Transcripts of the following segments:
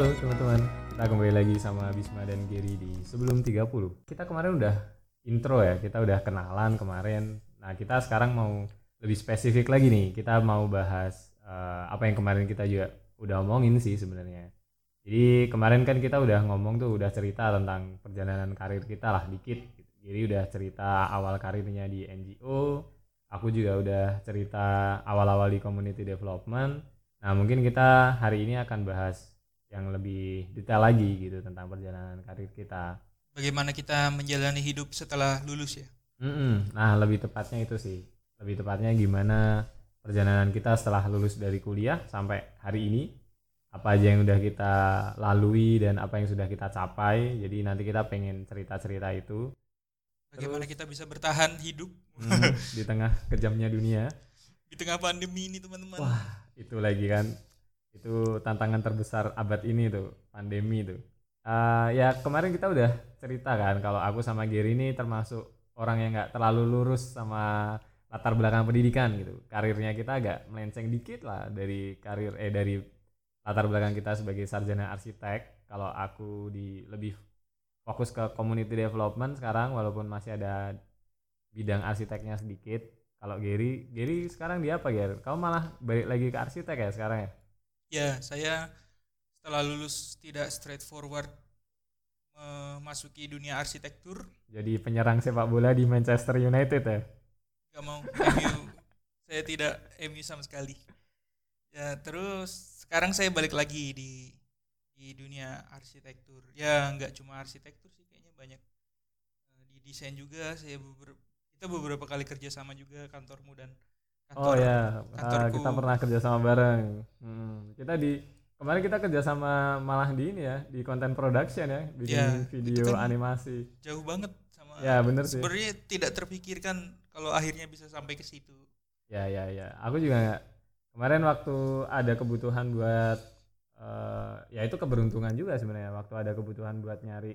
Halo teman-teman, kita kembali lagi sama Bisma dan Gary di Sebelum 30 Kita kemarin udah intro ya, kita udah kenalan kemarin. Nah kita sekarang mau lebih spesifik lagi nih. Kita mau bahas uh, apa yang kemarin kita juga udah omongin sih sebenarnya. Jadi kemarin kan kita udah ngomong tuh, udah cerita tentang perjalanan karir kita lah dikit. Jadi udah cerita awal karirnya di NGO Aku juga udah cerita awal-awal di community development. Nah mungkin kita hari ini akan bahas yang lebih detail lagi gitu tentang perjalanan karir kita. Bagaimana kita menjalani hidup setelah lulus ya? Mm-mm. Nah lebih tepatnya itu sih, lebih tepatnya gimana perjalanan kita setelah lulus dari kuliah sampai hari ini, apa aja yang udah kita lalui dan apa yang sudah kita capai. Jadi nanti kita pengen cerita-cerita itu. Bagaimana Terus, kita bisa bertahan hidup mm, di tengah kejamnya dunia. Di tengah pandemi ini teman-teman. Wah itu lagi kan itu tantangan terbesar abad ini tuh pandemi tuh. Uh, ya kemarin kita udah cerita kan kalau aku sama Gary ini termasuk orang yang nggak terlalu lurus sama latar belakang pendidikan gitu. Karirnya kita agak melenceng dikit lah dari karir eh dari latar belakang kita sebagai sarjana arsitek. Kalau aku di lebih fokus ke community development sekarang walaupun masih ada bidang arsiteknya sedikit. Kalau Gary Gary sekarang di apa Gary kamu malah balik lagi ke arsitek ya sekarang ya Ya, saya setelah lulus tidak straightforward memasuki dunia arsitektur. Jadi penyerang sepak bola di Manchester United ya? Gak mau, MU. saya tidak MU sama sekali. Ya, terus sekarang saya balik lagi di di dunia arsitektur. Ya, nggak cuma arsitektur sih, kayaknya banyak eh, di desain juga. Saya beberapa, kita beberapa kali kerja sama juga kantormu dan kantor, oh ya uh, kita pernah kerja sama bareng. Hmm. kita di kemarin kita kerja sama malah di ini ya di konten production ya bikin ya, video kan animasi. jauh banget sama ya bener sih. sebenarnya tidak terpikirkan kalau akhirnya bisa sampai ke situ. Ya ya ya. Aku juga gak, kemarin waktu ada kebutuhan buat uh, ya itu keberuntungan juga sebenarnya waktu ada kebutuhan buat nyari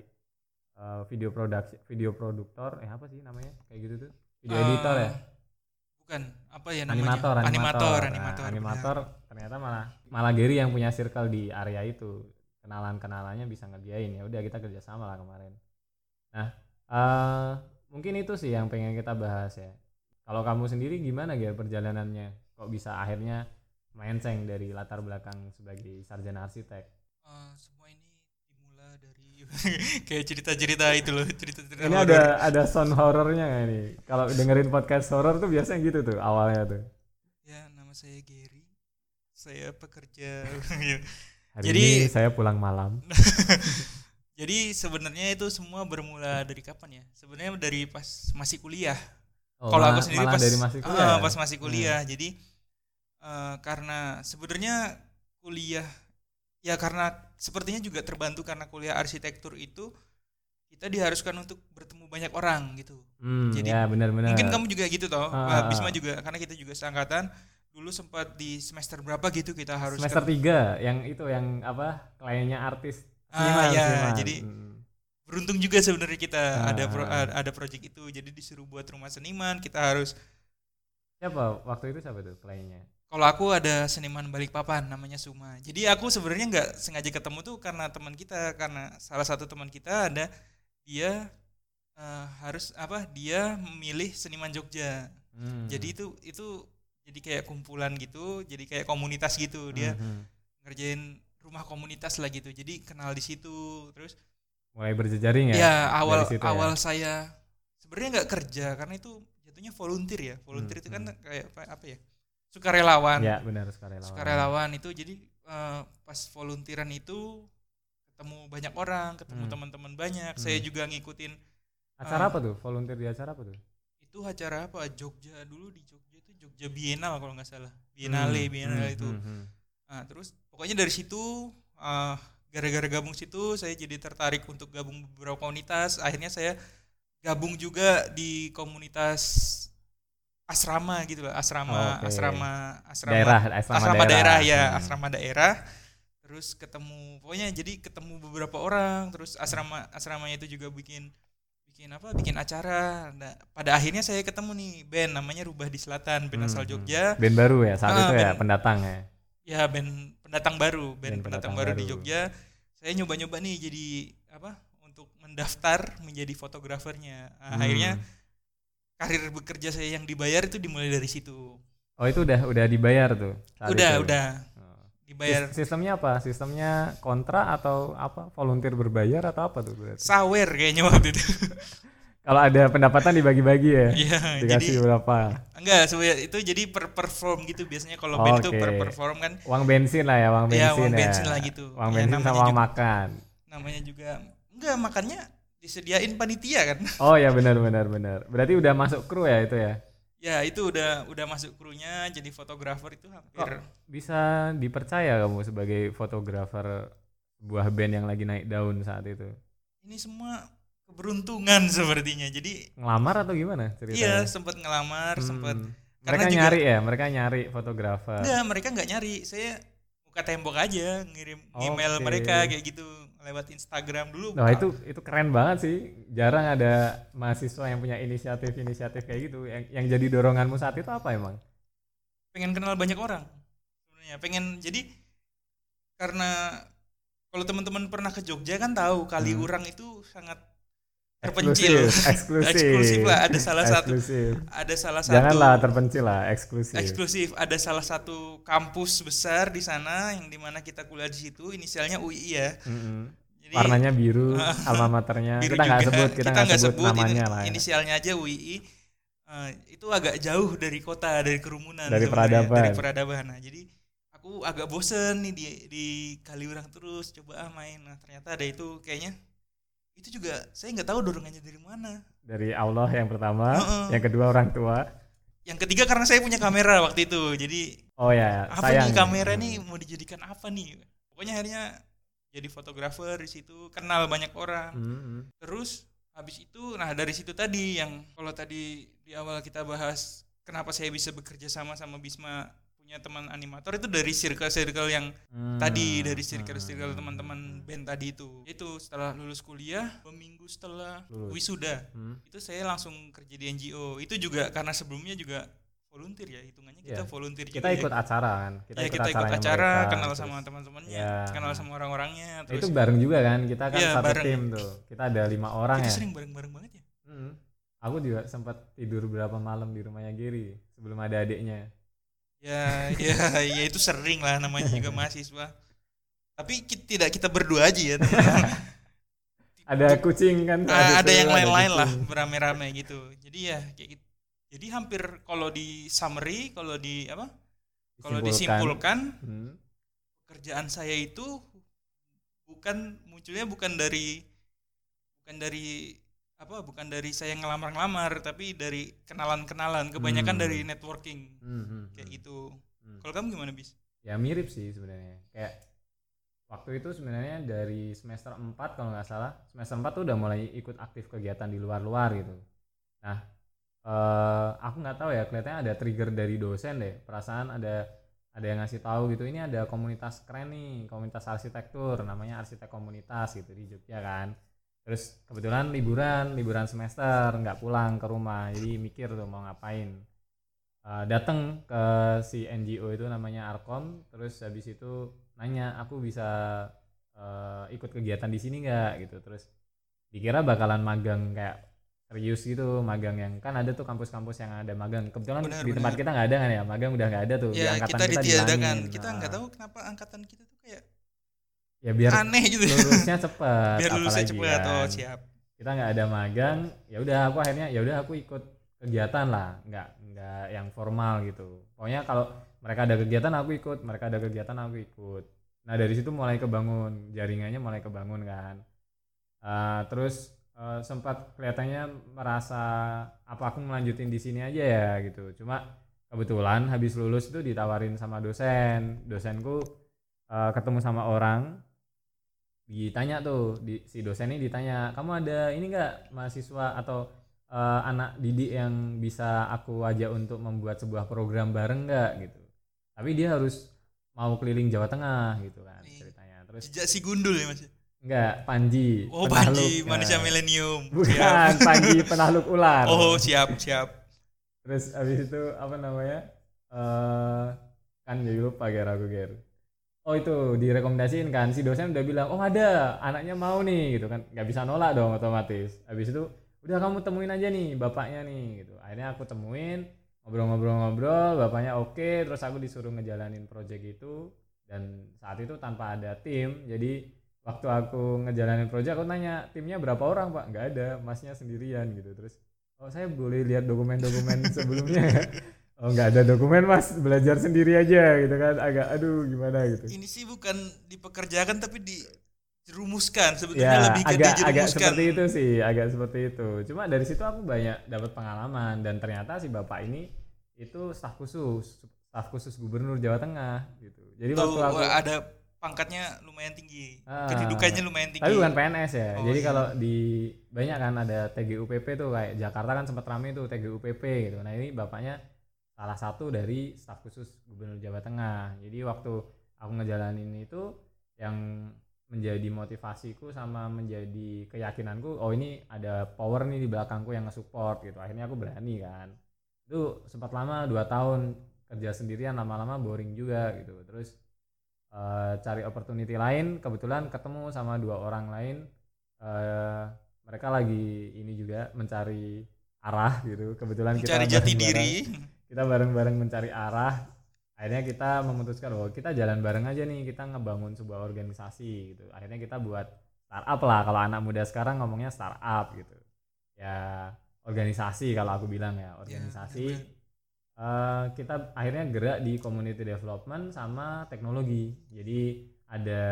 uh, video produksi video produktor eh apa sih namanya? Kayak gitu tuh. Video uh, editor ya bukan apa ya namanya? Animator animator. Animator, animator, nah, animator ternyata malah malah Gary yang punya circle di area itu. Kenalan kenalannya bisa ngerjain. Ya udah kita kerjasama lah kemarin. Nah uh, mungkin itu sih yang pengen kita bahas ya. Kalau kamu sendiri gimana Ger perjalanannya? Kok bisa akhirnya melenceng dari latar belakang sebagai sarjana arsitek? Uh, semua ini dari kayak cerita-cerita itu loh cerita-cerita ini horror. ada ada sound horornya nggak ini? Kalau dengerin podcast horror tuh biasanya gitu tuh awalnya tuh. Ya nama saya Gary. Saya pekerja. Hari jadi ini saya pulang malam. Jadi sebenarnya itu semua bermula dari kapan ya? Sebenarnya dari pas masih kuliah. Oh, kalau aku sendiri pas dari masih kuliah, uh, pas masih kuliah. Hmm. jadi uh, karena sebenarnya kuliah ya karena sepertinya juga terbantu karena kuliah arsitektur itu kita diharuskan untuk bertemu banyak orang gitu. Hmm, Jadi ya benar-benar. Mungkin kamu juga gitu toh, ah, Bisma juga karena kita juga seangkatan dulu sempat di semester berapa gitu kita harus semester tiga yang itu yang apa kliennya artis ah ya seniman. jadi hmm. beruntung juga sebenarnya kita ah. ada pro, ada project itu jadi disuruh buat rumah seniman kita harus siapa waktu itu siapa tuh kliennya kalau aku ada seniman Balikpapan namanya Suma. Jadi aku sebenarnya nggak sengaja ketemu tuh karena teman kita karena salah satu teman kita ada dia uh, harus apa dia memilih seniman Jogja. Hmm. Jadi itu itu jadi kayak kumpulan gitu, jadi kayak komunitas gitu dia hmm. ngerjain rumah komunitas lah gitu. Jadi kenal di situ terus mulai berjejaring ya. Ya awal situ awal ya? saya sebenarnya nggak kerja karena itu jatuhnya volunteer ya. Volunteer hmm. itu kan hmm. kayak apa, apa ya? Sukarelawan. Ya benar sukarelawan. Sukarelawan itu jadi uh, pas volunteeran itu ketemu banyak orang, ketemu hmm. teman-teman banyak. Hmm. Saya juga ngikutin. Acara uh, apa tuh? Volunteer di acara apa tuh? Itu acara apa? Jogja dulu di Jogja itu Jogja Bienal kalau nggak salah. Biennale, hmm. Biennale hmm. itu. Hmm. hmm. Nah, terus pokoknya dari situ uh, gara-gara gabung situ saya jadi tertarik untuk gabung beberapa komunitas. Akhirnya saya gabung juga di komunitas asrama gitu loh asrama oh, okay. asrama asrama daerah asrama, asrama daerah, daerah ya hmm. asrama daerah terus ketemu pokoknya jadi ketemu beberapa orang terus asrama asramanya itu juga bikin bikin apa bikin acara nah, pada akhirnya saya ketemu nih band namanya Rubah di Selatan band hmm. asal hmm. Jogja band baru ya saat ah, itu ya pendatang ya ya band pendatang baru band, band pendatang, pendatang baru, baru di Jogja saya nyoba-nyoba nih jadi apa untuk mendaftar menjadi fotografernya Nah, Hmm. akhirnya karir bekerja saya yang dibayar itu dimulai dari situ Oh itu udah udah dibayar tuh. udah itu? udah Oh. dibayar Sis- Sistemnya apa? Sistemnya kontra atau apa? Volunteer berbayar atau apa tuh berarti? sawer kayaknya waktu itu Kalau ada pendapatan dibagi-bagi ya. iya jadi Dikasih berapa? enggak itu jadi per perform gitu biasanya kalau band itu per perform kan Uang bensin lah ya, uang bensin ya ya. uang bensin lah gitu Uang Ya, bensin sama uang juga- makan. namanya juga enggak makannya disediain panitia kan Oh ya benar benar benar. Berarti udah masuk kru ya itu ya. ya itu udah udah masuk krunya jadi fotografer itu hampir Bisa dipercaya kamu sebagai fotografer sebuah band yang lagi naik daun saat itu. ini semua keberuntungan sepertinya jadi Ngelamar atau gimana iya ceritanya? sempat ngelamar Hmm. sempat Mereka karena juga- nyari ya, mereka nyari fotografer. enggak mereka nggak nyari saya buka tembok aja ngirim email Oke. mereka kayak gitu lewat Instagram dulu Nah itu itu keren banget sih. Jarang ada mahasiswa yang punya inisiatif-inisiatif kayak gitu. Yang, yang jadi doronganmu saat itu apa emang? pengen kenal banyak orang sebenarnya pengen jadi karena kalau teman-teman pernah ke Jogja kan tahu Kaliurang itu sangat terpencil Eksklusif, eksklusif. Eksklusif lah, ada salah satu- Eksklusif. ada salah satu Janganlah terpencil lah, eksklusif. eksklusif ada salah satu kampus besar di sana yang di mana kita kuliah di situ inisialnya UI ya Mm-mm. jadi Warnanya biru, alma maternya. biru Kita nggak sebut, kita nggak sebut, ini- namanya lah. Ya. inisialnya aja UI Eh, itu agak jauh dari kota dari kerumunan Dari peradaban. dari peradaban nah jadi aku agak bosen nih di di Kaliurang terus coba ah main nah ternyata ada itu kayaknya itu juga saya nggak tahu dorongannya dari mana Dari Allah yang pertama, Heeh. yang kedua orang tua. yang ketiga karena saya punya kamera waktu itu jadi Oh ya, apa sayang. nih kamera nih mau dijadikan apa nih pokoknya akhirnya jadi fotografer di situ kenal banyak orang Mm-mm. terus habis itu nah dari situ tadi yang kalau tadi di awal kita bahas kenapa saya bisa bekerja sama sama Bisma punya teman animator itu dari circle-circle yang Hmm. tadi dari circle-circle Hmm. teman-teman band tadi itu itu setelah lulus kuliah minggu setelah Lulus. wisuda Hmm. itu saya langsung kerja di NGO itu juga karena sebelumnya juga volunteer ya hitungannya kita Iya. volunteer Kita juga ikut ya. acara kan. Kita ya ikut kita ikut acara mereka, kenal terus- sama teman-temannya Ya. kenal sama orang-orangnya terus itu bareng juga kan. Kita kan Iya, satu bareng. tim tuh. Kita ada lima orang itu ya. sering bareng-bareng banget ya Mm. Aku juga sempat tidur berapa malam di rumahnya Giri sebelum ada adiknya. Ya ya ya itu sering lah namanya juga mahasiswa. Tapi ki- tidak kita berdua aja ya Ada kucing kan? Ah, ada itu, yang lain-lain lah berame-rame gitu. Jadi ya kayak gitu. Jadi hampir kalau di summary kalau di apa? Kalau disimpulkan Hmm. pekerjaan saya itu bukan munculnya bukan dari bukan dari apa bukan dari saya ngelamar-ngelamar tapi dari kenalan-kenalan kebanyakan Hmm. dari networking Hmm, hmm, kayak hmm. gitu Hmm. kalau kamu gimana bis Ya mirip sih sebenarnya. Kayak waktu itu sebenarnya dari semester 4 kalau nggak salah, semester 4 tuh udah mulai ikut aktif kegiatan di luar-luar gitu. Nah, eh aku nggak tahu ya, kelihatannya ada trigger dari dosen deh. Perasaan ada ada yang ngasih tahu gitu, ini ada komunitas keren nih, komunitas arsitektur, namanya arsitek komunitas gitu di Jogja kan. Terus kebetulan liburan, liburan semester, nggak pulang ke rumah, jadi mikir tuh mau ngapain. Uh, datang ke si NGO itu namanya Arkom. Terus habis itu nanya aku bisa uh, ikut kegiatan di sini nggak? Gitu. Terus dikira bakalan magang kayak serius gitu magang yang kan ada tuh kampus-kampus yang ada magang. Kebetulan Benar, di tempat kita nggak ada kan ya? Magang udah nggak ada tuh. Di ya angkatan kita kita, ditiadakan. Kita nggak Nah, tahu kenapa angkatan kita tuh kayak ya biar aneh gitu. lulusnya cepet biar lulusnya apalagi cepet oh kan. siap. Kita nggak ada magang ya udah aku akhirnya ya udah aku ikut kegiatan lah. Nggak nggak yang formal gitu. Pokoknya kalau mereka ada kegiatan aku ikut. Mereka ada kegiatan aku ikut. Nah dari situ mulai kebangun. Jaringannya mulai kebangun kan. Eh, terus eh, sempat kelihatannya merasa apa aku melanjutin di sini aja ya? gitu. Cuma kebetulan habis lulus itu ditawarin sama dosen. Dosenku eh, ketemu sama orang ditanya tuh di, si dosen ini ditanya kamu ada ini enggak mahasiswa atau eh, anak didik yang bisa aku ajak untuk membuat sebuah program bareng enggak gitu. Tapi dia harus mau keliling Jawa Tengah gitu kan Ih. ceritanya. Terus jejak si gundul ya mas? Enggak Panji. Oh Panji ya. manusia milenium. Bukan Siap. Panji penakluk ular. Oh siap siap. Terus habis itu apa namanya eh kan jadi lupa ger aku ger oh itu direkomendasiin kan. Si dosen udah bilang oh ada anaknya mau nih gitu kan. Nggak bisa nolak dong otomatis. Habis itu udah kamu temuin aja nih bapaknya nih gitu. Akhirnya aku temuin ngobrol-ngobrol-ngobrol bapaknya oke terus aku disuruh ngejalanin project itu. Dan saat itu tanpa ada tim jadi waktu aku ngejalanin project aku nanya timnya berapa orang pak? Nggak ada masnya sendirian gitu. Terus oh saya boleh lihat dokumen-dokumen sebelumnya? ya oh nggak ada dokumen mas belajar sendiri aja gitu kan agak aduh gimana gitu Ini sih bukan dipekerjakan tapi dijerumuskan sebetulnya ya lebih ke agak agak dijerumuskan. seperti itu sih agak seperti itu cuma dari situ aku banyak dapat pengalaman dan ternyata si bapak ini itu staf khusus staf khusus gubernur Jawa Tengah gitu jadi Tuh, waktu aku ada pangkatnya lumayan tinggi. Ah. Kedudukannya lumayan tinggi. tapi bukan PNS ya Oh, jadi iya. kalau di banyak kan ada TGUPP tuh kayak Jakarta kan sempat ramai tuh TGUPP gitu nah ini bapaknya salah satu dari staf khusus gubernur Jawa Tengah. Jadi waktu aku ngejalanin itu yang menjadi motivasiku sama menjadi keyakinanku oh ini ada power nih di belakangku yang nge-support gitu. Akhirnya aku berani kan. Itu sempat lama dua tahun kerja sendirian lama-lama boring juga gitu. Terus eh, cari opportunity lain kebetulan ketemu sama dua orang lain. Eh, mereka lagi ini juga mencari arah gitu. Kebetulan kita Mencari jati bareng-bareng- diri. Kita bareng-bareng mencari arah. Akhirnya kita memutuskan bahwa kita jalan bareng aja nih kita ngebangun sebuah organisasi gitu. Akhirnya kita buat startup lah kalau anak muda sekarang ngomongnya startup gitu. Ya organisasi kalau aku bilang ya organisasi. Benar-benar. Eh, kita akhirnya gerak di community development sama teknologi. Jadi ada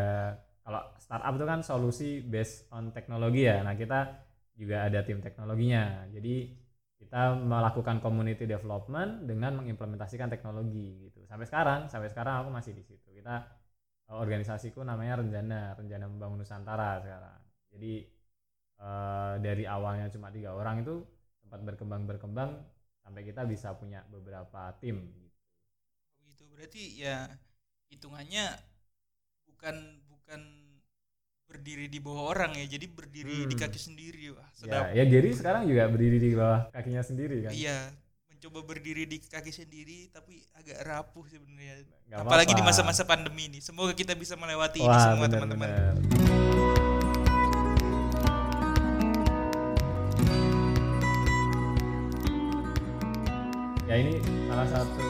kalau startup itu kan solusi based on teknologi ya. Nah kita juga ada tim teknologinya. Jadi kita melakukan community development dengan mengimplementasikan teknologi gitu. Sampai sekarang sampai sekarang aku masih di situ. Kita eh, organisasiku namanya Renjana Renjana Membangun Nusantara sekarang. Jadi eh, dari awalnya cuma tiga orang itu sempat berkembang berkembang sampai kita bisa punya beberapa tim gitu. gitu. Berarti ya hitungannya bukan bukan berdiri di bawah orang ya jadi berdiri di Hmm. kaki sendiri wah ya sedap ya Gary sekarang juga berdiri di bawah kakinya sendiri kan iya mencoba berdiri di kaki sendiri tapi agak rapuh sebenarnya apalagi di apa-apa. masa-masa pandemi ini semoga kita bisa melewati ini Wah, semua bener, teman-teman. Ya ini salah satu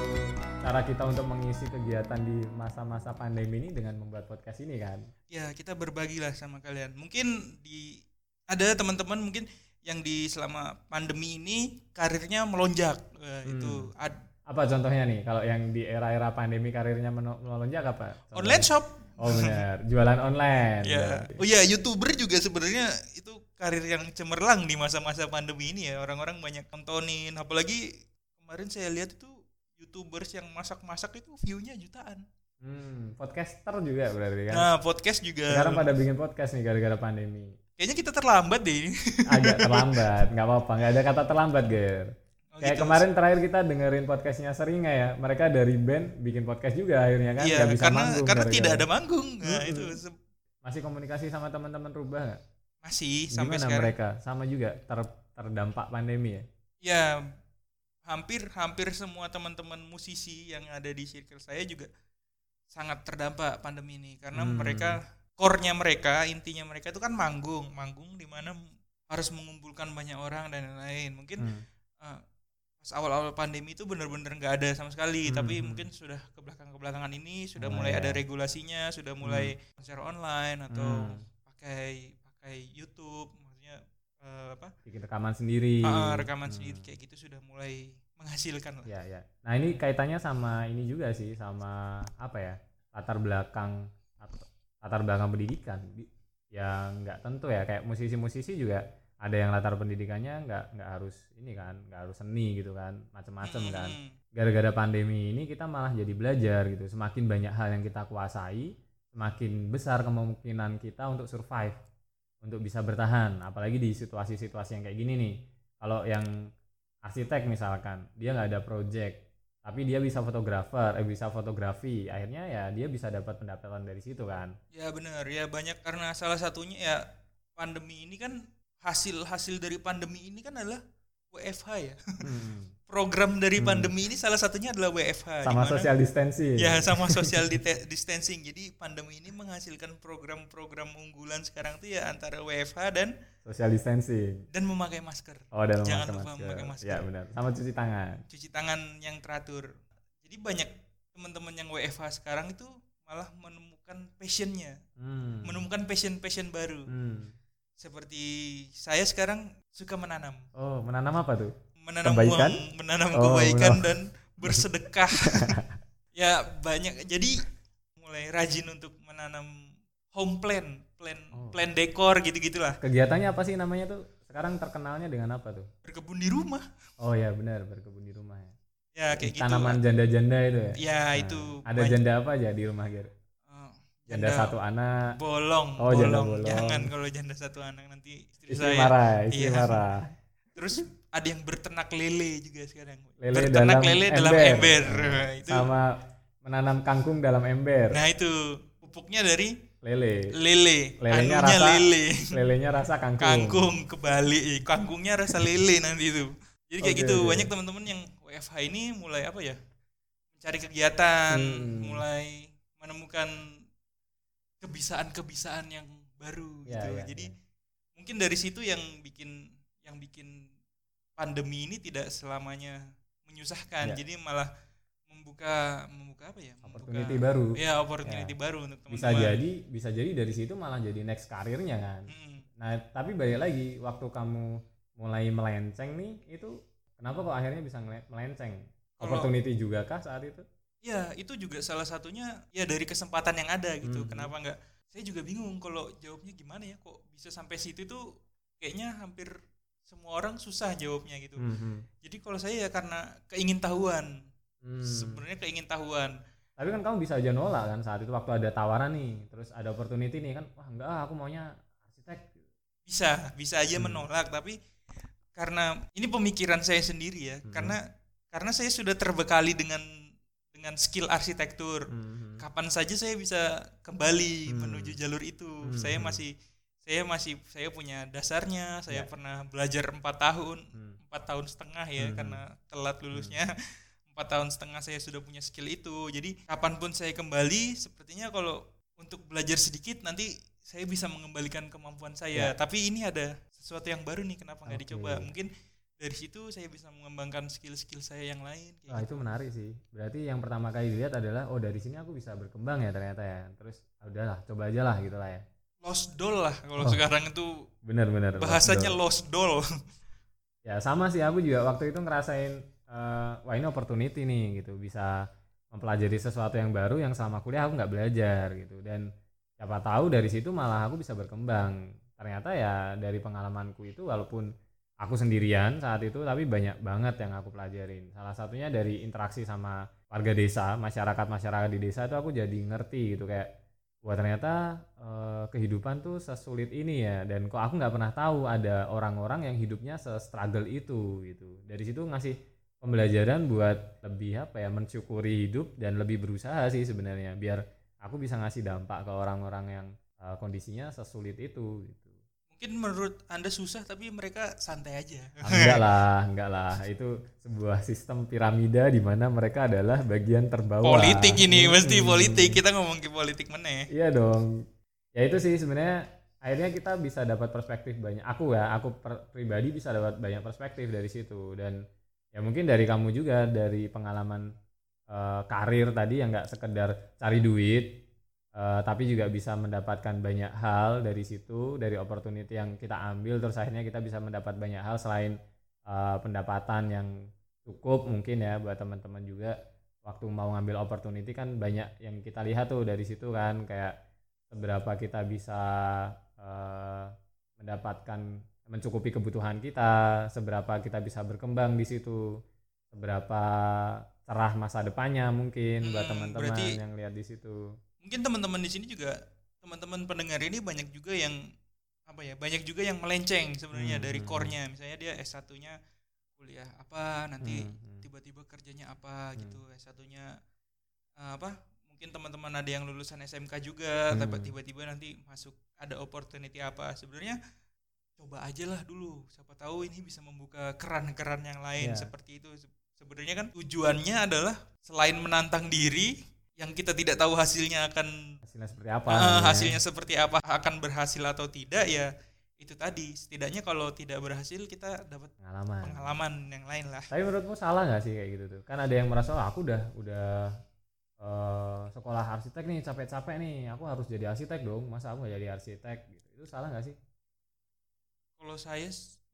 cara kita untuk mengisi kegiatan di masa-masa pandemi ini dengan membuat podcast ini kan. ya kita berbagi lah sama kalian mungkin di ada teman-teman mungkin yang di selama pandemi ini karirnya melonjak Wah, Hmm. itu ad- Apa contohnya nih kalau yang di era-era pandemi karirnya melonjak apa? Contohnya? online shop Oh benar, jualan online. ya berarti. oh ya youtuber juga sebenarnya itu karir yang cemerlang di masa-masa pandemi ini ya orang-orang banyak nontonin apalagi kemarin saya lihat itu youtubers yang masak-masak itu view-nya jutaan Hmm, podcaster juga berarti kan. nah podcast juga Sekarang pada bikin podcast nih gara-gara pandemi. kayaknya kita terlambat deh ini Agak terlambat, nggak apa-apa, nggak ada kata terlambat, Ger. Oh, Kayak gitu. kemarin terakhir kita dengerin podcastnya Seringa ya, mereka dari band bikin podcast juga akhirnya kan, iya nggak bisa karena manggung karena gara-gara. tidak ada manggung nah itu Masih komunikasi sama teman-teman rubah nggak? masih sampai Gimana sekarang mereka? Sama juga ter- terdampak pandemi ya? ya hampir hampir semua teman-teman musisi yang ada di circle saya juga sangat terdampak pandemi ini karena Hmm. mereka core-nya mereka intinya mereka itu kan manggung manggung di mana harus mengumpulkan banyak orang dan lain-lain mungkin Hmm. eh, pas awal-awal pandemi itu benar-benar nggak ada sama sekali Hmm, tapi hmm. mungkin sudah ke belakang ke belakangan ini sudah Mulai mulai ya. ada regulasinya sudah mulai konser online atau Hmm. pakai pakai YouTube eh, apa Bikin rekaman sendiri. Ah, rekaman Hmm. sendiri kayak gitu sudah mulai menghasilkan lah. Ya, ya. Nah, ini kaitannya sama ini juga sih, sama apa ya? Latar belakang latar belakang pendidikan Di- yang nggak tentu ya, kayak musisi-musisi juga ada yang latar pendidikannya nggak nggak harus ini kan, nggak harus seni gitu kan, macem-macem Hmm, kan. hmm, Gara-gara pandemi ini kita malah jadi belajar gitu. Semakin banyak hal yang kita kuasai, semakin besar kemungkinan kita untuk survive, untuk bisa bertahan. Apalagi di situasi-situasi yang kayak gini nih. Kalau yang arsitek misalkan dia nggak ada project tapi dia bisa fotografer eh bisa fotografi akhirnya ya dia bisa dapat pendapatan dari situ kan Ya benar ya banyak karena salah satunya ya pandemi ini kan hasil hasil dari pandemi ini kan adalah WFH ya. Hmm. Program dari pandemi ini salah satunya adalah WFH. sama dimana- social distancing Ya sama social distancing. Jadi pandemi ini menghasilkan program-program unggulan sekarang tuh ya antara WFH dan social distancing dan memakai masker. oh dan Jangan memakai lupa memakai masker. ya benar sama cuci tangan Cuci tangan yang teratur. Jadi banyak teman-teman yang WFH sekarang itu malah menemukan passionnya, Hmm. menemukan passion-passion baru. Hmm. Seperti saya sekarang suka menanam, oh menanam apa tuh menanam Kebaikan? uang, menanam Oh, kebaikan menanam. dan bersedekah. ya banyak. Jadi mulai rajin untuk menanam home plan, plan Oh. plan dekor gitu-gitulah. kegiatannya apa sih namanya tuh sekarang terkenalnya dengan apa tuh Berkebun di rumah. oh ya benar berkebun di rumah ya Ya kayak gitu. tanaman janda-janda itu ya Ya Nah, itu ada banyak. janda apa aja di rumah Ger Oh, janda satu anak bolong, Oh, janda bolong. bolong. Jangan kalau janda satu anak nanti istri, istri saya. marah istri Iya. marah Terus ada yang berternak lele juga sekarang. Lele berternak dalam lele dalam ember. ember. Nah, itu. sama menanam kangkung dalam ember Nah itu pupuknya dari lele lele, Lelenya anunya rasa lele. lelenya rasa kangkung, Kangkung kebalik, kangkungnya rasa lele nanti itu. Jadi kayak Oke, gitu oke. banyak teman-teman yang WFH ini mulai apa ya? Mencari kegiatan, Hmm. mulai menemukan kebisaan-kebisaan yang baru Ya, gitu. ya, Jadi ya. mungkin dari situ yang bikin yang bikin pandemi ini tidak selamanya menyusahkan. Ya. jadi malah membuka membuka apa ya? opportunity membuka, baru Ya, opportunity baru untuk teman-teman. bisa jadi bisa jadi dari situ malah jadi next karirnya kan Mm. nah tapi balik lagi waktu kamu mulai melenceng nih itu kenapa kok akhirnya bisa melenceng Kalau- opportunity juga kah saat itu Ya, itu juga salah satunya ya dari kesempatan yang ada gitu. Mhm. Kenapa enggak? Saya juga bingung kalau jawabnya gimana ya kok bisa sampai situ tuh kayaknya hampir semua orang susah jawabnya gitu. Mhm. Jadi kalau saya ya karena keingintahuan. Hmm. Sebenarnya keingintahuan. tapi kan kamu bisa aja nolak kan saat itu waktu ada tawaran nih terus ada opportunity nih kan wah enggak ah, aku maunya arsitek Bisa, bisa aja Hmm. menolak tapi karena ini pemikiran saya sendiri ya. Mhm. Karena karena saya sudah terbekali dengan dengan skill arsitektur. Mhm. kapan saja saya bisa kembali Hmm. menuju jalur itu. Hmm. Saya masih saya masih saya punya dasarnya. Saya Ya. pernah belajar empat tahun, Hmm. empat tahun setengah ya Hmm. karena telat lulusnya. Empat tahun setengah saya sudah punya skill itu. Jadi kapan pun saya kembali, sepertinya kalau untuk belajar sedikit nanti saya bisa mengembalikan kemampuan saya. Ya. Tapi ini ada sesuatu yang baru nih. Kenapa nggak Oke. dicoba? Mungkin dari situ saya bisa mengembangkan skill-skill saya yang lain. kayak Wah gitu. itu menarik sih. Berarti yang pertama kali dilihat adalah oh dari sini aku bisa berkembang ya ternyata ya. Terus ah, udahlah coba aja lah gitu lah ya. Lost doll lah kalau Oh. sekarang itu Benar-benar. bahasanya lost lost doll. Ya sama sih aku juga waktu itu ngerasain eh, wah ini opportunity nih gitu bisa mempelajari sesuatu yang baru yang selama kuliah aku nggak belajar gitu dan siapa tahu dari situ malah aku bisa berkembang. Ternyata ya dari pengalamanku itu walaupun aku sendirian saat itu tapi banyak banget yang aku pelajarin. Salah satunya dari interaksi sama warga desa, masyarakat-masyarakat di desa itu aku jadi ngerti gitu kayak wah ternyata eh, kehidupan tuh sesulit ini ya dan kok aku nggak pernah tahu ada orang-orang yang hidupnya se-struggle itu gitu. Dari situ ngasih pembelajaran buat lebih apa ya mensyukuri hidup dan lebih berusaha sih sebenarnya biar aku bisa ngasih dampak ke orang-orang yang eh, kondisinya sesulit itu gitu Mungkin menurut Anda susah tapi mereka santai aja. Ah, enggak lah enggak lah itu sebuah sistem piramida di mana mereka adalah bagian terbawah politik ini mesti Hmm. politik. Kita ngomong ke politik mana? Iya dong. Ya itu sih sebenarnya akhirnya kita bisa dapat perspektif banyak. Aku ya, aku per- pribadi bisa dapat banyak perspektif dari situ dan ya mungkin dari kamu juga dari pengalaman eh, karir tadi yang nggak sekedar cari duit eh, tapi juga bisa mendapatkan banyak hal dari situ dari opportunity yang kita ambil terus akhirnya kita bisa mendapat banyak hal selain eh, pendapatan yang cukup mungkin ya buat teman-teman juga waktu mau ngambil opportunity kan banyak yang kita lihat tuh dari situ kan kayak seberapa kita bisa eh, mendapatkan mencukupi kebutuhan kita, seberapa kita bisa berkembang di situ, seberapa cerah masa depannya mungkin buat Hmm, teman-teman yang lihat di situ. Mungkin teman-teman di sini juga teman-teman pendengar ini banyak juga yang apa ya? Banyak juga yang melenceng sebenarnya Hmm, dari hmm, core-nya. Misalnya dia S1-nya kuliah apa, nanti Hmm, hmm. tiba-tiba kerjanya apa Hmm. gitu. S1-nya eh, apa? Mungkin teman-teman ada yang lulusan SMK juga, Hmm. tapi tiba-tiba nanti masuk ada opportunity apa. Sebenarnya coba aja lah dulu. Siapa tahu ini bisa membuka keran-keran yang lain Ya. seperti itu. sebenarnya kan tujuannya adalah selain menantang diri yang kita tidak tahu hasilnya akan hasilnya seperti apa gitu ya. hasilnya seperti apa akan berhasil atau tidak ya itu tadi. Setidaknya kalau tidak berhasil kita dapat pengalaman. pengalaman yang lain lah. Tapi menurutmu salah nggak sih kayak gitu tuh? Kan ada yang merasa oh, aku udah udah eh, sekolah arsitek nih capek-capek nih. Aku harus jadi arsitek dong. Masa aku nggak jadi arsitek? Gitu. Itu salah nggak sih? Kalau saya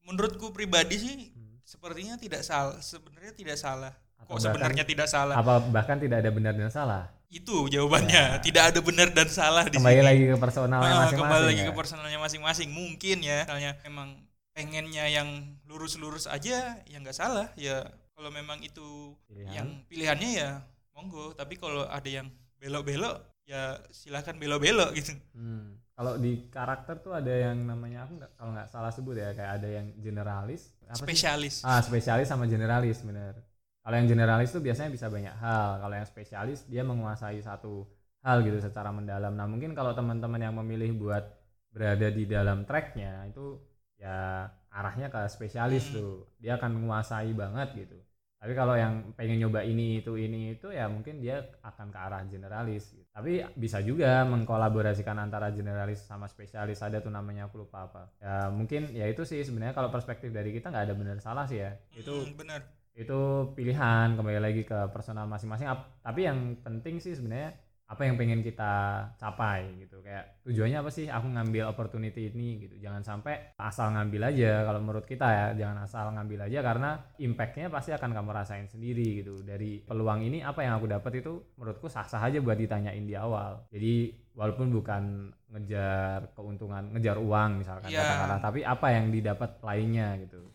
menurutku pribadi sih Hmm. sepertinya tidak salah sebenarnya tidak salah Atau kok sebenarnya tidak salah apa bahkan tidak ada benar dan salah itu jawabannya Ya. tidak ada benar dan salah di kembali sini lagi ke personalnya Ah, masing-masing kembali lagi ya? ke personalnya masing-masing mungkin ya misalnya memang pengennya yang lurus-lurus aja ya nggak salah ya kalau memang itu Pilihan. yang pilihannya ya monggo tapi kalau ada yang belok-belok ya silahkan belok-belok gitu Hmm. Kalau di karakter tuh ada yang namanya aku nggak kalau nggak salah sebut ya kayak ada yang generalis, apa sih? spesialis Ah spesialis sama generalis bener. Kalau yang generalis tuh biasanya bisa banyak hal. Kalau yang spesialis dia menguasai satu hal gitu secara mendalam. Nah mungkin kalau teman-teman yang memilih buat berada di dalam tracknya itu ya arahnya ke spesialis Hmm. tuh. Dia akan menguasai banget gitu. Tapi kalau yang pengen nyoba ini itu ini itu ya mungkin dia akan ke arah generalis. Gitu. Tapi bisa juga mengkolaborasikan antara generalis sama spesialis. Ada tuh namanya aku lupa apa. Ya mungkin ya itu sih sebenarnya kalau perspektif dari kita nggak ada benar salah sih ya. Itu Hmm, benar itu pilihan kembali lagi ke personal masing-masing. Ap- Tapi yang penting sih sebenarnya apa yang pengen kita capai gitu. Kayak tujuannya apa sih? Aku ngambil opportunity ini gitu. Jangan sampai asal ngambil aja kalau menurut kita ya. Jangan asal ngambil aja karena impactnya pasti akan kamu rasain sendiri gitu. Dari peluang ini apa yang aku dapat itu menurutku sah-sah aja buat ditanyain di awal. Jadi walaupun bukan ngejar keuntungan ngejar uang misalkan Iya. katakanlah tapi apa yang didapat lainnya gitu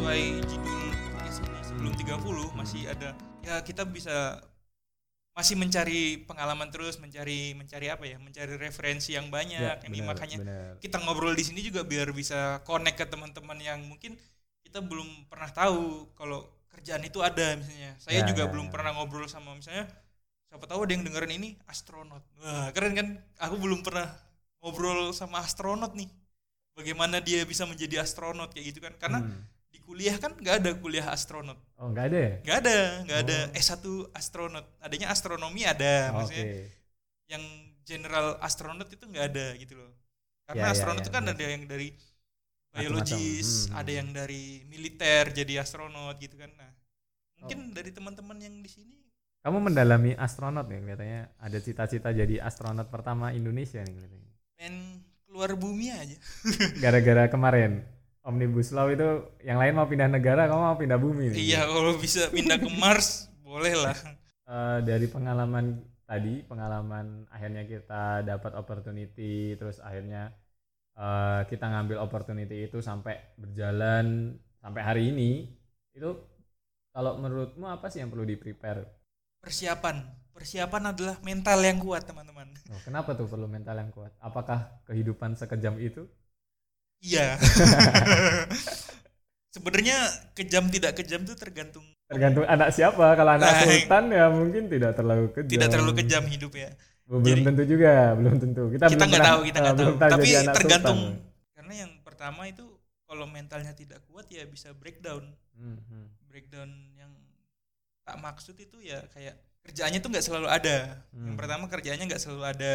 sesuai judul podcast ini sebelum 30 masih ada. Ya kita bisa masih mencari pengalaman terus mencari mencari apa ya? Mencari referensi yang banyak. Ya, ini bener, makanya bener. kita ngobrol di sini juga biar bisa connect ke teman-teman yang mungkin kita belum pernah tahu kalau kerjaan itu ada misalnya. Saya Ya, juga ya, belum ya. pernah ngobrol sama misalnya siapa tahu ada yang dengerin ini astronot. Wah keren kan? Aku belum pernah ngobrol sama astronot nih. Bagaimana dia bisa menjadi astronot kayak gitu kan? Karena Hmm. Di kuliah kan nggak ada kuliah astronot. Oh nggak ada ya? Nggak ada nggak ada. Oh. S1 astronot. Adanya astronomi ada oke maksudnya yang general astronot itu nggak ada gitu loh. Karena Ya, ya, astronot ya, itu kan benar ada yang dari biologis Hmm, ada hmm. yang dari militer jadi astronot gitu kan. Nah mungkin Oh. dari teman-teman yang di sini Kamu mendalami astronot nih kelihatannya ada cita-cita jadi astronot pertama Indonesia nih kelihatannya. pengen keluar bumi aja. Gara-gara kemarin Omnibus Law itu yang lain mau pindah negara, kamu mau pindah bumi nih. iya kalau bisa pindah ke Mars boleh lah Eh, dari pengalaman tadi, pengalaman akhirnya kita dapat opportunity, terus akhirnya eh, kita ngambil opportunity itu sampai berjalan sampai hari ini, itu kalau menurutmu apa sih yang perlu di prepare? persiapan persiapan adalah mental yang kuat teman-teman Oh, kenapa tuh perlu mental yang kuat? Apakah kehidupan sekejam itu? Iya. Sebenarnya kejam tidak kejam itu tergantung Tergantung anak siapa. Kalau anak Nah, sultan ya mungkin tidak terlalu kejam. tidak terlalu kejam hidup ya. Belum Jadi- tentu juga, belum tentu. Kita, Kita nggak tahu, kita eh, nggak tahu. pernah Tapi tergantung sultan. karena yang pertama itu kalau mentalnya tidak kuat ya bisa breakdown. Hmm. Breakdown yang tak maksud itu ya kayak kerjaannya tuh nggak selalu ada. Yang Hmm. pertama kerjaannya nggak selalu ada.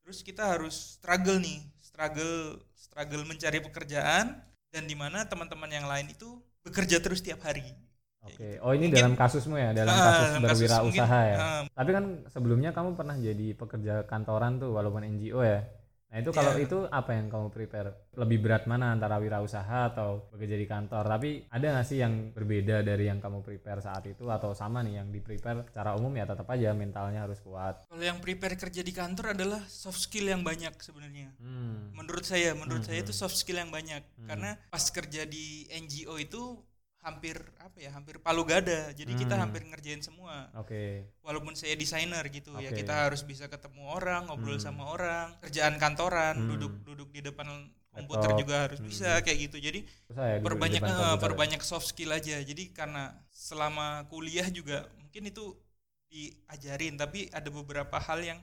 Terus kita harus struggle nih, struggle struggle mencari pekerjaan dan di mana teman-teman yang lain itu bekerja terus tiap hari. Oke. Oh ini Mungkin- dalam kasusmu ya, dalam Ah, kasus kasus berwirausaha ya. ah, Tapi kan sebelumnya kamu pernah jadi pekerja kantoran tuh, walaupun NGO ya. Nah itu kalau Iya. itu apa yang kamu prepare? Lebih berat mana antara wirausaha atau bekerja di kantor? Tapi ada nggak sih yang berbeda dari yang kamu prepare saat itu atau sama nih yang di prepare secara umum ya tetap aja mentalnya harus kuat. Kalau yang prepare kerja di kantor adalah soft skill yang banyak sebenarnya. Hmm. Menurut saya, menurut Hmm, saya itu hmm. soft skill yang banyak. Hmm. Karena pas kerja di NGO itu hampir apa ya, hampir palu gada. Jadi kita Hmm. hampir ngerjain semua. Oke. Walaupun saya desainer gitu ya, Oke. kita harus bisa ketemu orang, ngobrol Hmm. sama orang. Kerjaan kantoran, Hmm. duduk duduk di depan komputer Laptop. juga harus Hmm. bisa kayak gitu. Jadi ya perbanyak eh, ya? perbanyak soft skill aja. Jadi karena selama kuliah juga mungkin itu diajarin, tapi ada beberapa hal yang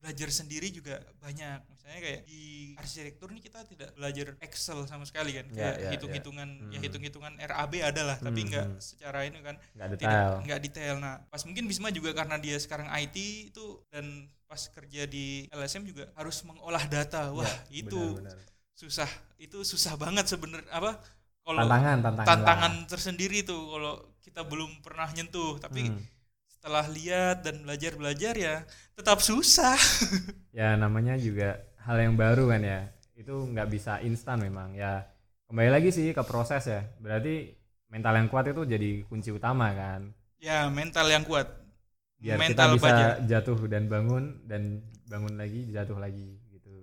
belajar sendiri juga banyak misalnya kayak di arsitektur nih kita tidak belajar Excel sama sekali kan Ya, kayak ya, hitung-hitungan ya Hmm. hitung-hitungan RAB adalah tapi Hmm, nggak hmm. secara ini kan nggak tidak detail nggak detail nah pas mungkin Bisma juga karena dia sekarang IT itu dan pas kerja di LSM juga harus mengolah data wah Ya, itu benar, benar. susah itu susah banget sebenarnya apa kalau tantangan tantangan tantangan lah. tersendiri tuh kalau kita belum pernah nyentuh tapi Hmm. Setelah lihat dan belajar belajar ya tetap susah. Ya namanya juga hal yang baru kan ya. Itu nggak bisa instan memang. Ya kembali lagi sih ke proses ya. Berarti mental yang kuat itu jadi kunci utama kan? Ya mental yang kuat. Biar mental kita bisa baja. jatuh dan bangun dan bangun lagi jatuh lagi gitu.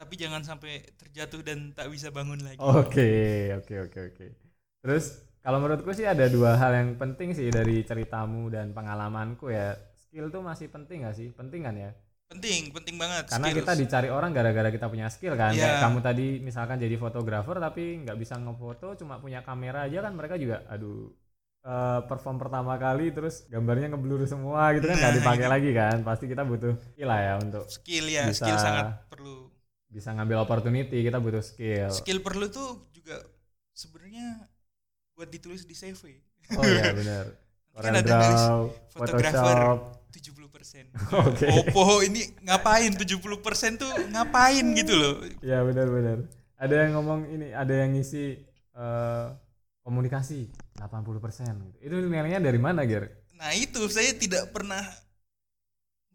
Tapi jangan sampai terjatuh dan tak bisa bangun lagi. Oke oke oke oke. Terus kalau menurutku sih ada dua hal yang penting sih dari ceritamu dan pengalamanku ya. Skill tuh masih penting gak sih? Penting kan ya? Penting penting banget karena skills. kita dicari orang gara-gara kita punya skill kan. Iya. kayak kamu tadi misalkan jadi fotografer tapi nggak bisa ngefoto cuma punya kamera aja kan mereka juga aduh eh, perform pertama kali terus gambarnya ngeblur semua gitu kan nggak Nah, dipakai gitu. lagi kan. Pasti kita butuh skill lah ya untuk skill ya. bisa- skill sangat perlu. bisa ngambil opportunity kita butuh skill. Skill perlu tuh juga sebenarnya buat ditulis di CV oh iya benar kan ada nulis Draw fotografer Photoshop 70% Oke. Oppo ini ngapain 70% tuh ngapain gitu loh ya benar-benar ada yang ngomong ini ada yang ngisi eh, komunikasi 80% gitu. itu nilainya dari mana Ger? Nah itu saya tidak pernah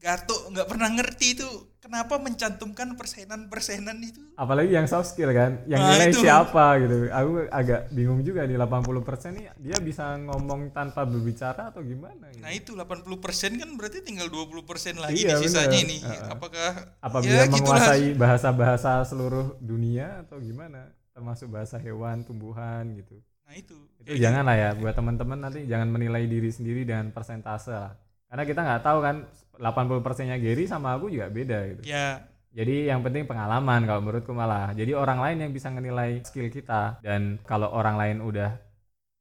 gato nggak pernah ngerti itu kenapa mencantumkan persenan-persenan itu. apalagi yang soft skill kan yang Nah, nilai itu. siapa gitu aku agak bingung juga nih 80% nih dia bisa ngomong tanpa berbicara atau gimana gitu. Nah itu 80% kan berarti tinggal 20% lagi Iya, nih sisanya bener. ini. Apakah apa ya, menguasai bahasa-bahasa seluruh dunia atau gimana termasuk bahasa hewan tumbuhan gitu Nah itu. itu Kayak jangan lah ya buat teman-teman nanti jangan menilai diri sendiri dengan persentase lah karena kita nggak tahu kan 80 nya Gary sama aku juga beda gitu gitu. Ya Jadi yang penting pengalaman kalau menurutku malah. Jadi orang lain yang bisa menilai skill kita dan kalau orang lain udah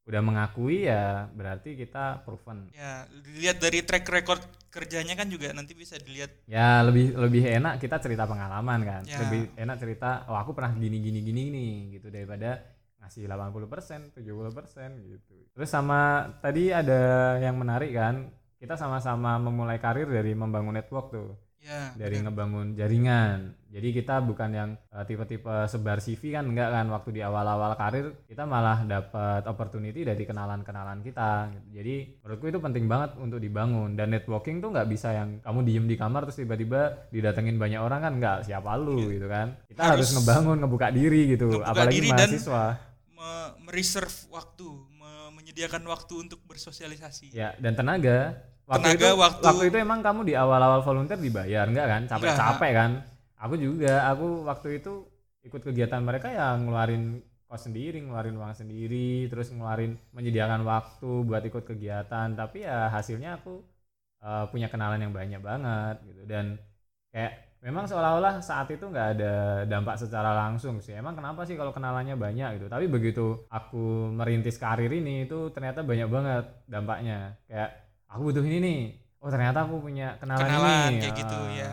udah mengakui ya berarti kita proven. ya dilihat dari track record kerjanya kan juga nanti bisa dilihat. Ya lebih lebih enak kita cerita pengalaman kan. Ya. Lebih enak cerita oh aku pernah gini gini gini nih gitu daripada ngasih 80%, 70% gitu. Terus sama tadi ada yang menarik kan. Kita sama-sama memulai karir dari membangun network tuh. Ya. dari benar. ngebangun jaringan. Jadi kita bukan yang eh, tipe-tipe sebar CV kan enggak kan waktu di awal-awal karir kita malah dapat opportunity dari kenalan-kenalan kita. Jadi menurutku itu penting banget untuk dibangun dan networking tuh nggak bisa yang kamu diem di kamar terus tiba-tiba didatengin banyak orang kan nggak siapa lu gitu kan. Kita harus, Harus ngebangun ngebuka diri gitu ngebuka apalagi diri dan- mahasiswa. Me- mereserve waktu, me- menyediakan waktu untuk bersosialisasi. Ya dan tenaga. Waktu Tenaga, itu, waktu- waktu itu emang kamu di awal-awal volunteer dibayar enggak kan? Capek-capek kan? Aku juga, aku waktu itu ikut kegiatan mereka yang ngeluarin kos sendiri, ngeluarin uang sendiri, terus ngeluarin menyediakan waktu buat ikut kegiatan. Tapi ya hasilnya aku eh, punya kenalan yang banyak banget gitu dan kayak memang seolah-olah saat itu nggak ada dampak secara langsung sih. Emang kenapa sih kalau kenalannya banyak gitu? Tapi begitu aku merintis karir ini itu ternyata banyak banget dampaknya. Kayak aku butuh ini nih. Oh ternyata aku punya kenalan, kenalan ini. kayak gitu Ah. ya.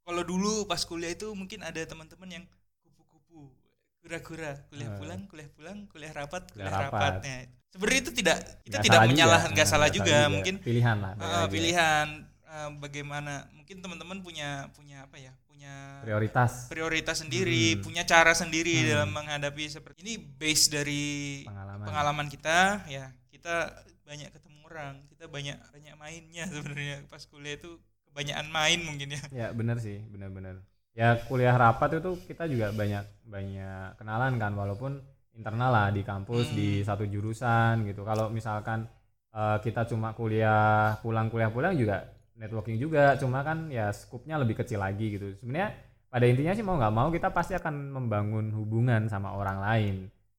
Kalau dulu pas kuliah itu mungkin ada teman-teman yang kupu-kupu, kura-kura, kuliah Ah. pulang, kuliah pulang, kuliah rapat, Kuliah kuliah rapat. rapatnya. Sebenarnya itu tidak kita Nggak tidak salah menyalah, juga. nggak salah nggak juga. Mungkin pilihan lah. ah, lagi. pilihan ah, bagaimana mungkin teman-teman punya punya apa ya? Punya prioritas prioritas sendiri, Hmm. punya cara sendiri Hmm. dalam menghadapi seperti ini base dari pengalaman. pengalaman kita ya kita banyak ketemu orang kita banyak banyak mainnya sebenarnya pas kuliah itu kebanyakan main mungkin ya Ya benar sih, benar-benar. Ya kuliah rapat itu kita juga banyak banyak kenalan kan, walaupun internal lah di kampus Hmm. di satu jurusan gitu. Kalau misalkan eh, kita cuma kuliah pulang kuliah pulang juga networking juga, cuma kan ya skupnya lebih kecil lagi gitu. Sebenarnya pada intinya sih mau nggak mau kita pasti akan membangun hubungan sama orang lain.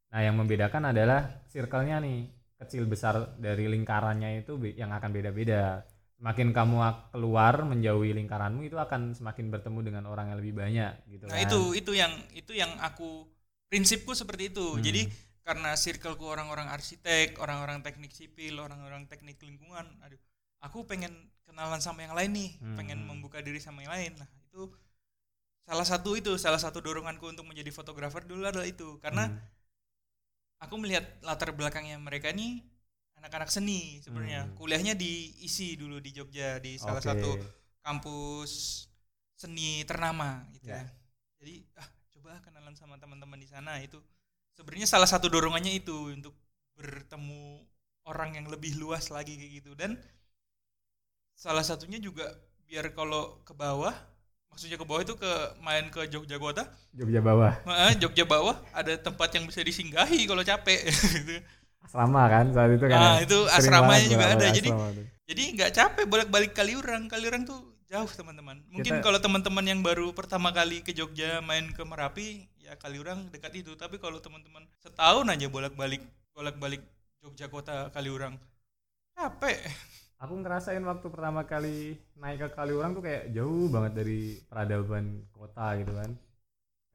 Nah yang membedakan adalah circle-nya nih kecil besar dari lingkarannya itu yang akan beda-beda semakin kamu keluar menjauhi lingkaranmu itu akan semakin bertemu dengan orang yang lebih banyak gitu nah kan. itu itu yang itu yang aku prinsipku seperti itu Hmm. jadi karena circleku orang-orang arsitek orang-orang teknik sipil orang-orang teknik lingkungan aduh aku pengen kenalan sama yang lain nih Hmm. pengen membuka diri sama yang lain nah itu itu salah satu itu salah satu doronganku untuk menjadi fotografer dulu adalah itu karena Hmm. Aku melihat latar belakangnya mereka nih anak-anak seni sebenarnya Hmm. kuliahnya diisi dulu di Jogja di salah Oke. satu kampus seni ternama gitu Ya. ya. Jadi ah coba kenalan sama teman-teman di sana itu sebenarnya salah satu dorongannya itu untuk bertemu orang yang lebih luas lagi kayak gitu dan salah satunya juga biar kalau ke bawah maksudnya ke bawah itu ke main ke Jogja Kota Jogja bawah. eh, Jogja bawah ada tempat yang bisa disinggahi kalau capek gitu. Asrama kan saat itu kan. Ya? itu Sering asramanya juga ada. Jadi tuh. jadi nggak capek bolak-balik Kaliurang. Kaliurang tuh jauh teman-teman. Mungkin Kita- kalau teman-teman yang baru pertama kali ke Jogja main ke Merapi, ya Kaliurang dekat itu. Tapi kalau teman-teman setahun aja bolak-balik bolak-balik Jogja kota Kaliurang, capek. Aku ngerasain waktu pertama kali naik ke Kaliurang tuh kayak jauh banget dari peradaban kota gitu kan.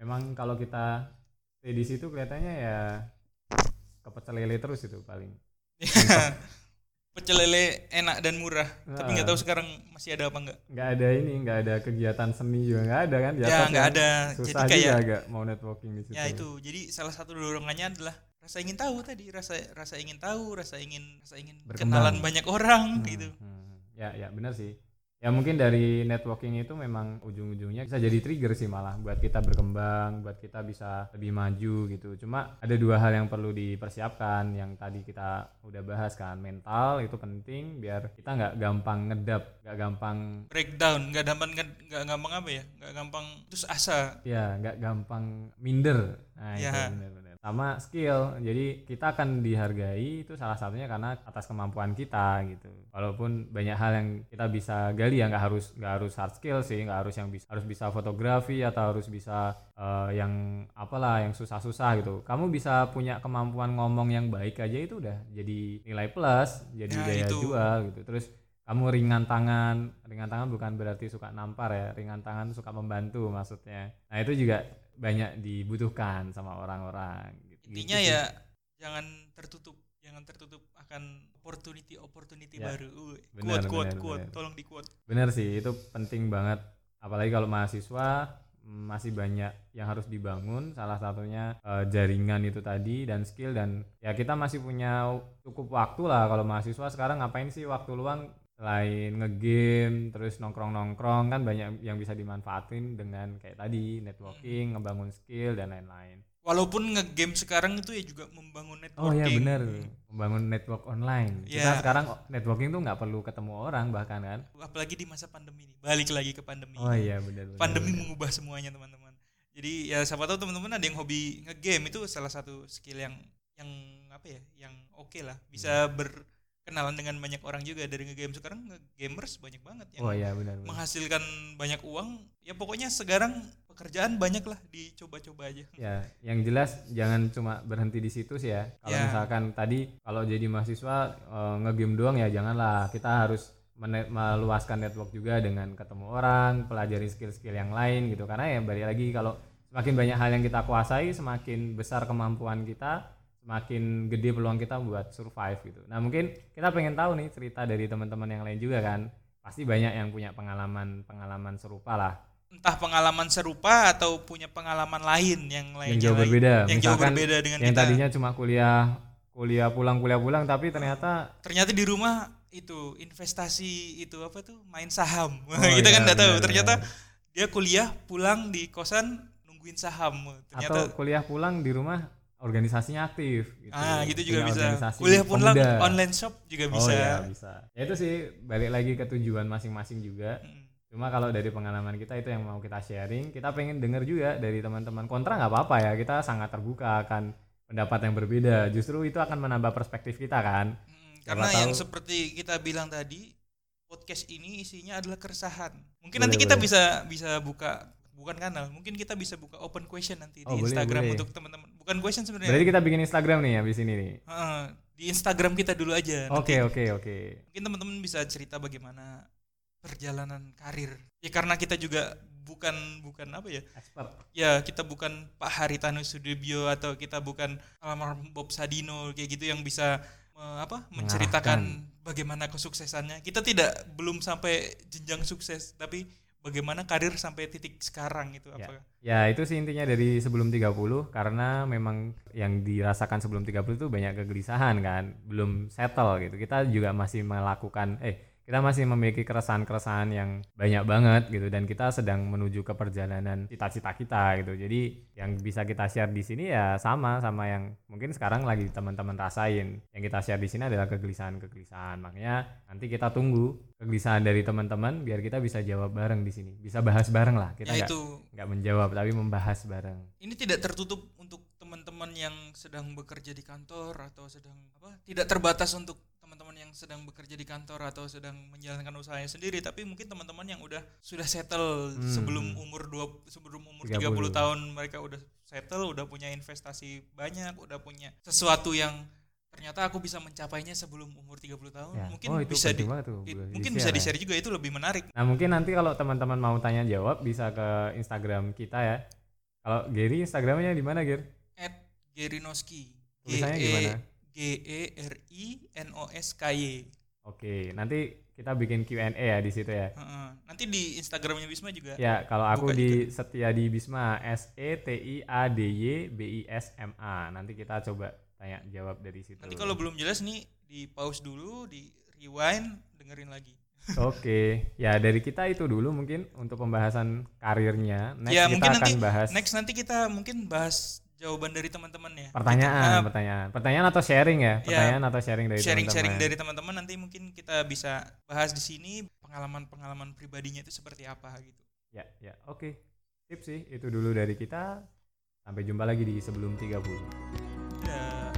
Memang kalau kita stay di situ kelihatannya ya kepecel lele terus itu paling. Pecel lele enak dan murah. Tapi nggak Ah. tahu sekarang masih ada apa nggak. nggak ada ini, nggak ada kegiatan seni juga nggak ada kan? Ya nggak kan ada. Susah Jadi juga kayak agak mau networking di situ. ya itu. Jadi salah satu dorongannya adalah rasa ingin tahu tadi, rasa rasa ingin tahu, rasa ingin rasa ingin Berkembang. kenalan banyak orang Hmm, gitu. hmm. Ya, ya benar sih. Ya mungkin dari networking itu memang ujung-ujungnya bisa jadi trigger sih malah buat kita berkembang, buat kita bisa lebih maju gitu. Cuma ada dua hal yang perlu dipersiapkan yang tadi kita udah bahas kan, mental itu penting biar kita nggak gampang ngedap, nggak gampang breakdown nggak gampang nggak gampang apa ya nggak gampang terus asa ya nggak gampang minder. Nah, itu Ya. Sama skill. Jadi kita akan dihargai itu salah satunya karena atas kemampuan kita gitu. Walaupun banyak hal yang kita bisa gali ya nggak harus nggak harus hard skill sih, nggak harus yang bisa harus bisa fotografi atau harus bisa eh, yang apalah yang susah-susah gitu. Kamu bisa punya kemampuan ngomong yang baik aja itu udah jadi nilai plus, jadi Nah, daya itu. jual gitu. Terus kamu ringan tangan, ringan tangan bukan berarti suka nampar ya, ringan tangan suka membantu maksudnya. Nah itu juga banyak dibutuhkan sama orang-orang. Gitu. intinya Gitu ya jangan tertutup jangan tertutup akan opportunity opportunity Ya, baru Uy, benar, quote quote tolong di quote Bener sih, itu penting banget. Apalagi kalau mahasiswa masih banyak yang harus dibangun. Salah satunya eh, jaringan itu tadi dan skill dan ya kita masih punya cukup waktu lah kalau mahasiswa sekarang ngapain sih waktu luang selain ngegame terus nongkrong-nongkrong kan banyak yang bisa dimanfaatin dengan kayak tadi networking, ngebangun skill dan lain-lain. walaupun ngegame sekarang itu ya juga membangun Oh iya networking bener, membangun network online. Kita Ya. sekarang networking tuh nggak perlu ketemu orang bahkan kan. apalagi di masa pandemi ini balik lagi ke pandemi Oh iya bener, pandemi bener. mengubah semuanya teman-teman jadi ya siapa tahu teman-teman ada yang hobi ngegame itu salah satu skill yang yang apa ya yang oke lah bisa Hmm. Berkenalan dengan banyak orang juga dari ngegame sekarang gamers banyak banget yang Oh iya benar. benar. menghasilkan banyak uang ya pokoknya sekarang pekerjaan banyak lah dicoba-coba aja Ya, yang jelas jangan cuma berhenti di situ sih ya. Kalau Ya. misalkan tadi kalau jadi mahasiswa eh, ngegame doang ya janganlah. Kita harus meluaskan network juga dengan ketemu orang, pelajari skill-skill yang lain gitu. Karena ya balik lagi kalau semakin banyak hal yang kita kuasai, semakin besar kemampuan kita, semakin gede peluang kita buat survive gitu. Nah, mungkin kita pengen tahu nih cerita dari teman-teman yang lain juga kan. Pasti banyak yang punya pengalaman-pengalaman serupa lah. entah pengalaman serupa atau punya pengalaman lain yang lainnya yang jauh berbeda. yang jauh Misalkan berbeda dengan yang kita tadinya cuma kuliah kuliah pulang kuliah pulang tapi ternyata ternyata di rumah itu investasi itu apa tuh main saham Oh, kita kan iya, nggak tahu benar, ternyata benar. dia kuliah pulang di kosan nungguin saham ternyata atau kuliah pulang di rumah organisasinya aktif gitu. ah gitu juga Punya bisa. kuliah pulang pemuda. online shop juga oh bisa. ya bisa. Ya itu sih balik lagi ke tujuan masing-masing juga. Mm. cuma kalau dari pengalaman kita itu yang mau kita sharing. Kita pengen denger juga dari teman-teman. Kontra nggak apa-apa ya kita sangat terbuka akan pendapat yang berbeda. Justru itu akan menambah perspektif kita kan. Mm, Siapa karena yang tahu- seperti kita bilang tadi podcast ini isinya adalah keresahan. Mungkin Boleh, nanti kita boleh. bisa bisa buka bukan kanal mungkin kita bisa buka open question nanti Oh, di boleh, Instagram boleh. untuk teman-teman. Bukan question sebenarnya. Berarti kita bikin Instagram nih habis ini nih? Heeh, di Instagram kita dulu aja oke oke oke. Mungkin teman-teman bisa cerita bagaimana perjalanan karir. Ya karena kita juga bukan bukan apa ya? Expert. Ya kita bukan Pak Haritanu Sudibyo atau kita bukan almarhum Bob Sadino kayak gitu yang bisa eh, apa menceritakan bagaimana kesuksesannya. Kita tidak belum sampai jenjang sukses tapi bagaimana karir sampai titik sekarang gitu Ya. apa Ya itu sih intinya dari sebelum 30 karena memang yang dirasakan sebelum 30 itu banyak kegelisahan kan, belum settle gitu. Kita juga masih melakukan eh kita masih memiliki keresahan-keresahan yang banyak banget gitu dan kita sedang menuju ke perjalanan cita-cita kita gitu. Jadi yang bisa kita share di sini ya sama sama yang mungkin sekarang lagi teman-teman rasain. Yang kita share di sini adalah kegelisahan-kegelisahan. Makanya nanti kita tunggu kegelisahan dari teman-teman biar kita bisa jawab bareng di sini. Bisa bahas bareng lah. Kita ya nggak nggak menjawab tapi membahas bareng. ini tidak tertutup untuk teman-teman yang sedang bekerja di kantor atau sedang apa tidak terbatas untuk teman-teman yang sedang bekerja di kantor atau sedang menjalankan usahanya sendiri tapi mungkin teman-teman yang udah sudah settle Hmm. sebelum umur dua sebelum umur 30. 30 tahun mereka udah settle udah punya investasi banyak udah punya sesuatu yang ternyata aku bisa mencapainya sebelum umur 30 tahun Ya. mungkin oh, itu bisa di, tuh. i- boleh mungkin di-share bisa ya. di-share juga itu lebih menarik Nah mungkin nanti kalau teman-teman mau tanya jawab bisa ke Instagram kita ya. Kalau Gary Instagramnya di mana Ger? at Gerinoski Tulisannya gimana? G E R I N O S K Y Oke, nanti kita bikin Q&A ya di situ ya. Heeh. nanti di Instagramnya Bisma juga Ya, kalau aku Buka di Setiadi Bisma S E T I A D Y B I S M A. Nanti kita coba tanya jawab dari situ. nanti kalau belum jelas nih di pause dulu di rewind dengerin lagi Oke, ya dari kita itu dulu mungkin untuk pembahasan karirnya. Next Ya, kita mungkin akan nanti- bahas next nanti kita mungkin bahas jawaban dari teman-teman ya pertanyaan, Kita- pertanyaan, pertanyaan atau sharing ya, pertanyaan atau sharing dari sharing-sharing teman-teman. dari teman-teman nanti mungkin kita bisa bahas di sini pengalaman-pengalaman pribadinya itu seperti apa gitu Ya, ya, oke. Sip sih, itu dulu dari kita. Sampai jumpa lagi di sebelum 30.